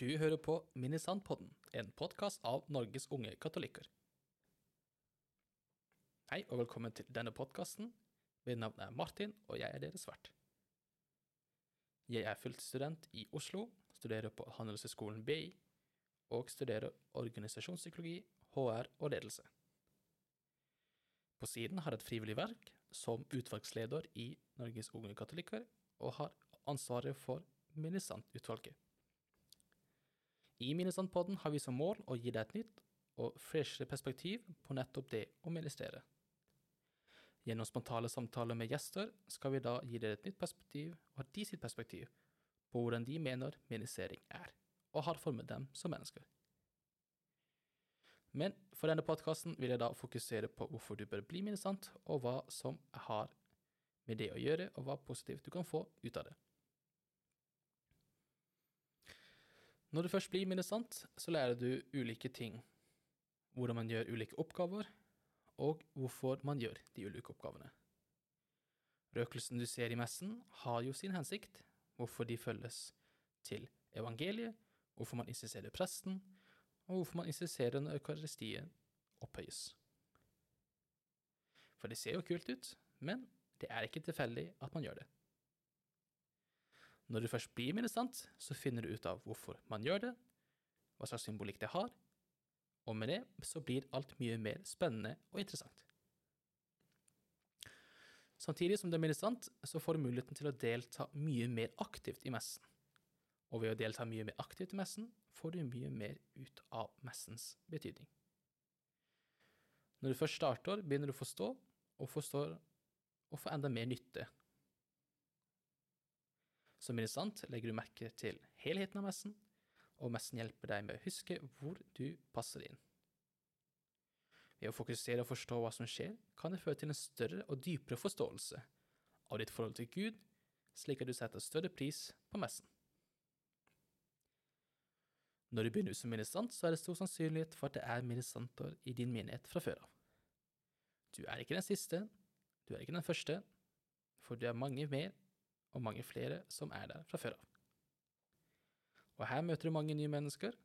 Du hører på Minisandpodden, en podkast av Norges unge katolikker. Hei og velkommen til denne podkasten. Mitt navn er Martin, og jeg er deres vert. Jeg er fullstudent i Oslo, studerer på Handelshøyskolen BI og studerer organisasjonspsykologi, HR og ledelse. På siden har jeg et frivillig verk som utvalgsleder i Norges unge katolikker, og har ansvaret for Minnesand-utvalget. I Minnesand-podden har vi som mål å gi deg et nytt og freshere perspektiv på nettopp det å ministrere. Gjennom spontane samtaler med gjester skal vi da gi dere et nytt perspektiv og de sitt perspektiv på hvordan de mener ministrering er, og har formet dem som mennesker. Men for denne podkasten vil jeg da fokusere på hvorfor du bør bli minnesant, og hva som har med det å gjøre, og hva positivt du kan få ut av det. Når du først blir minnesant, så lærer du ulike ting. Hvordan man gjør ulike oppgaver, og hvorfor man gjør de ulike oppgavene. Røkelsen du ser i messen, har jo sin hensikt, hvorfor de følges til evangeliet, hvorfor man insisterer presten, og hvorfor man insisterer når eukaristien opphøyes. For det ser jo kult ut, men det er ikke tilfeldig at man gjør det. Når du først blir ministrant, så finner du ut av hvorfor man gjør det, hva slags symbolikk det har, og med det så blir alt mye mer spennende og interessant. Samtidig som du er ministrant, så får du muligheten til å delta mye mer aktivt i messen. Og ved å delta mye mer aktivt i messen, får du mye mer ut av messens betydning. Når du først starter, begynner du å forstå, og forstår og får enda mer nytte som ministrant legger du merke til helheten av messen, og messen hjelper deg med å huske hvor du passer inn. Ved å fokusere og forstå hva som skjer, kan det føre til en større og dypere forståelse av ditt forhold til Gud, slik at du setter større pris på messen. Når du begynner som ministrant, så er det stor sannsynlighet for at det er ministranter i din menighet fra før av. Du er ikke den siste, du er ikke den første, for du er mange mer og mange flere som er der fra før av. Og her møter du mange nye mennesker,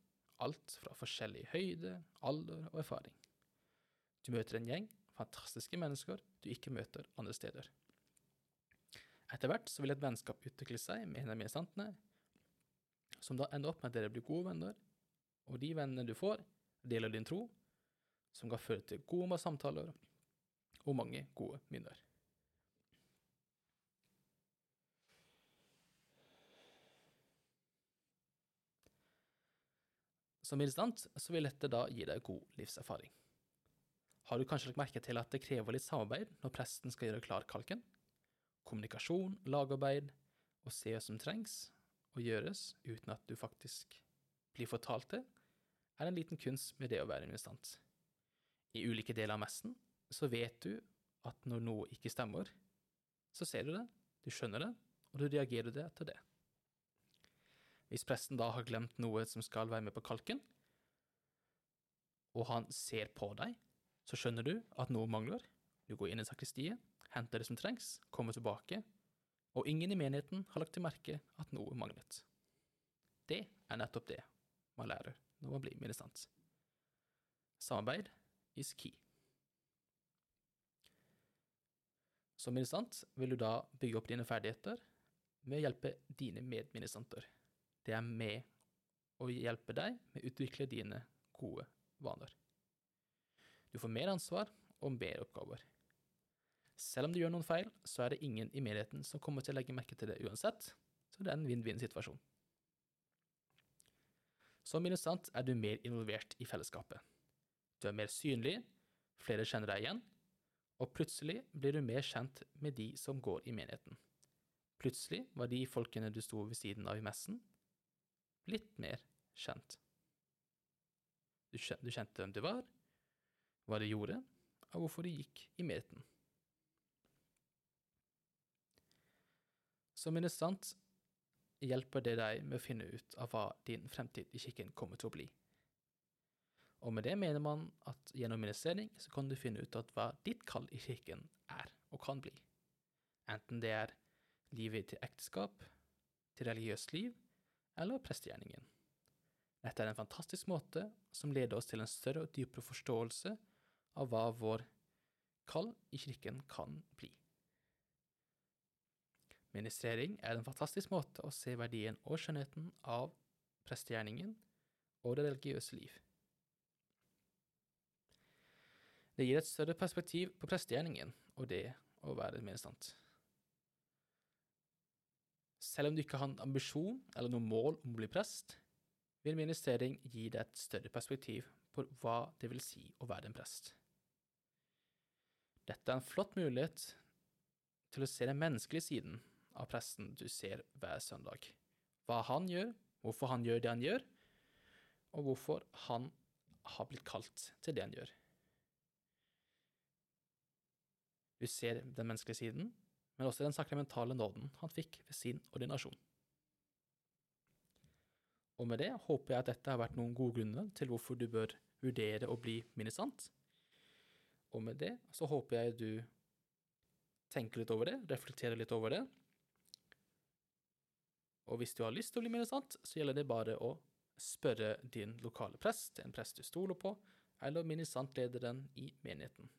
alt fra forskjellig høyde, alder og erfaring. Du møter en gjeng fantastiske mennesker du ikke møter andre steder. Etter hvert så vil et vennskap utvikle seg med en av ministrantene, som da ender opp med at dere blir gode venner, og de vennene du får, deler din tro, som kan føre til gode samtaler og mange gode minner. Som ministrant så vil dette da gi deg god livserfaring. Har du kanskje lagt merke til at det krever litt samarbeid når presten skal gjøre klar kalken? Kommunikasjon, lagarbeid og se hva som trengs og gjøres uten at du faktisk blir fortalt det, er en liten kunst med det å være investant. I ulike deler av messen så vet du at når noe ikke stemmer, så ser du det, du skjønner det, og du reagerer det etter det. Hvis presten da har glemt noe som skal være med på kalken, og han ser på deg, så skjønner du at noe mangler. Du går inn i sakristiet, henter det som trengs, kommer tilbake, og ingen i menigheten har lagt til merke at noe manglet. Det er nettopp det man lærer når man blir ministrant. Samarbeid is key. Som ministrant vil du da bygge opp dine ferdigheter med å hjelpe dine medministranter det er med å hjelpe deg med å utvikle dine gode vaner. Du får mer ansvar og mer oppgaver. Selv om du gjør noen feil, så er det ingen i menigheten som kommer til å legge merke til det uansett, så det er en vinn-vinn-situasjon. Som interessant er du mer involvert i fellesskapet. Du er mer synlig, flere kjenner deg igjen, og plutselig blir du mer kjent med de som går i menigheten. Plutselig var de folkene du sto ved siden av i messen, litt mer kjent. Du kjente hvem du var, hva de gjorde, og hvorfor de gikk i meten. Som ministrant hjelper det deg med å finne ut av hva din fremtid i kirken kommer til å bli. Og med det mener man at gjennom ministrering så kan du finne ut av hva ditt kall i kirken er og kan bli. Enten det er livet til ekteskap, til religiøst liv, eller prestegjerningen. Dette er en fantastisk måte som leder oss til en større og dypere forståelse av hva vår kall i kirken kan bli. Ministrering er en fantastisk måte å se verdien og skjønnheten av prestegjerningen og det religiøse liv. Det gir et større perspektiv på prestegjerningen og det å være ministrant. Selv om du ikke har en ambisjon eller noe mål om å bli prest, vil ministrering gi deg et større perspektiv på hva det vil si å være en prest. Dette er en flott mulighet til å se den menneskelige siden av presten du ser hver søndag. Hva han gjør, hvorfor han gjør det han gjør, og hvorfor han har blitt kalt til det han gjør. Du ser den menneskelige siden, men også den sakramentale nåden han fikk ved sin ordinasjon. Og med det håper jeg at dette har vært noen gode grunner til hvorfor du bør vurdere å bli minnesant. Og med det så håper jeg du tenker litt over det, reflekterer litt over det. Og hvis du har lyst til å bli minnesant, så gjelder det bare å spørre din lokale prest, en prest du stoler på, eller minnesantlederen i menigheten.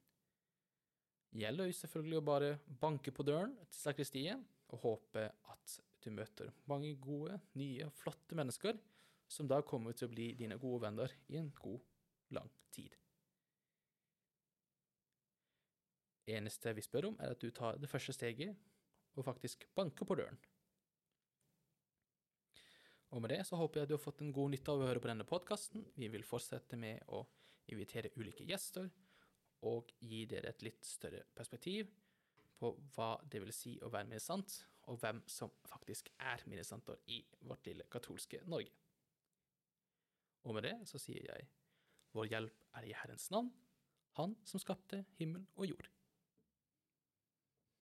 Gjelder jo selvfølgelig å bare banke på døren til sakristiet og håpe at du møter mange gode, nye, flotte mennesker som da kommer til å bli dine gode venner i en god, lang tid. Eneste vi spør om, er at du tar det første steget og faktisk banker på døren. Og med det så håper jeg at du har fått en god nytte av å høre på denne podkasten. Vi vil fortsette med å invitere ulike gjester og gi dere et litt større perspektiv på hva det vil si å være ministrant, og hvem som faktisk er ministranter i vårt lille katolske Norge. Og med det så sier jeg, vår hjelp er i Herrens navn, Han som skapte himmel og jord.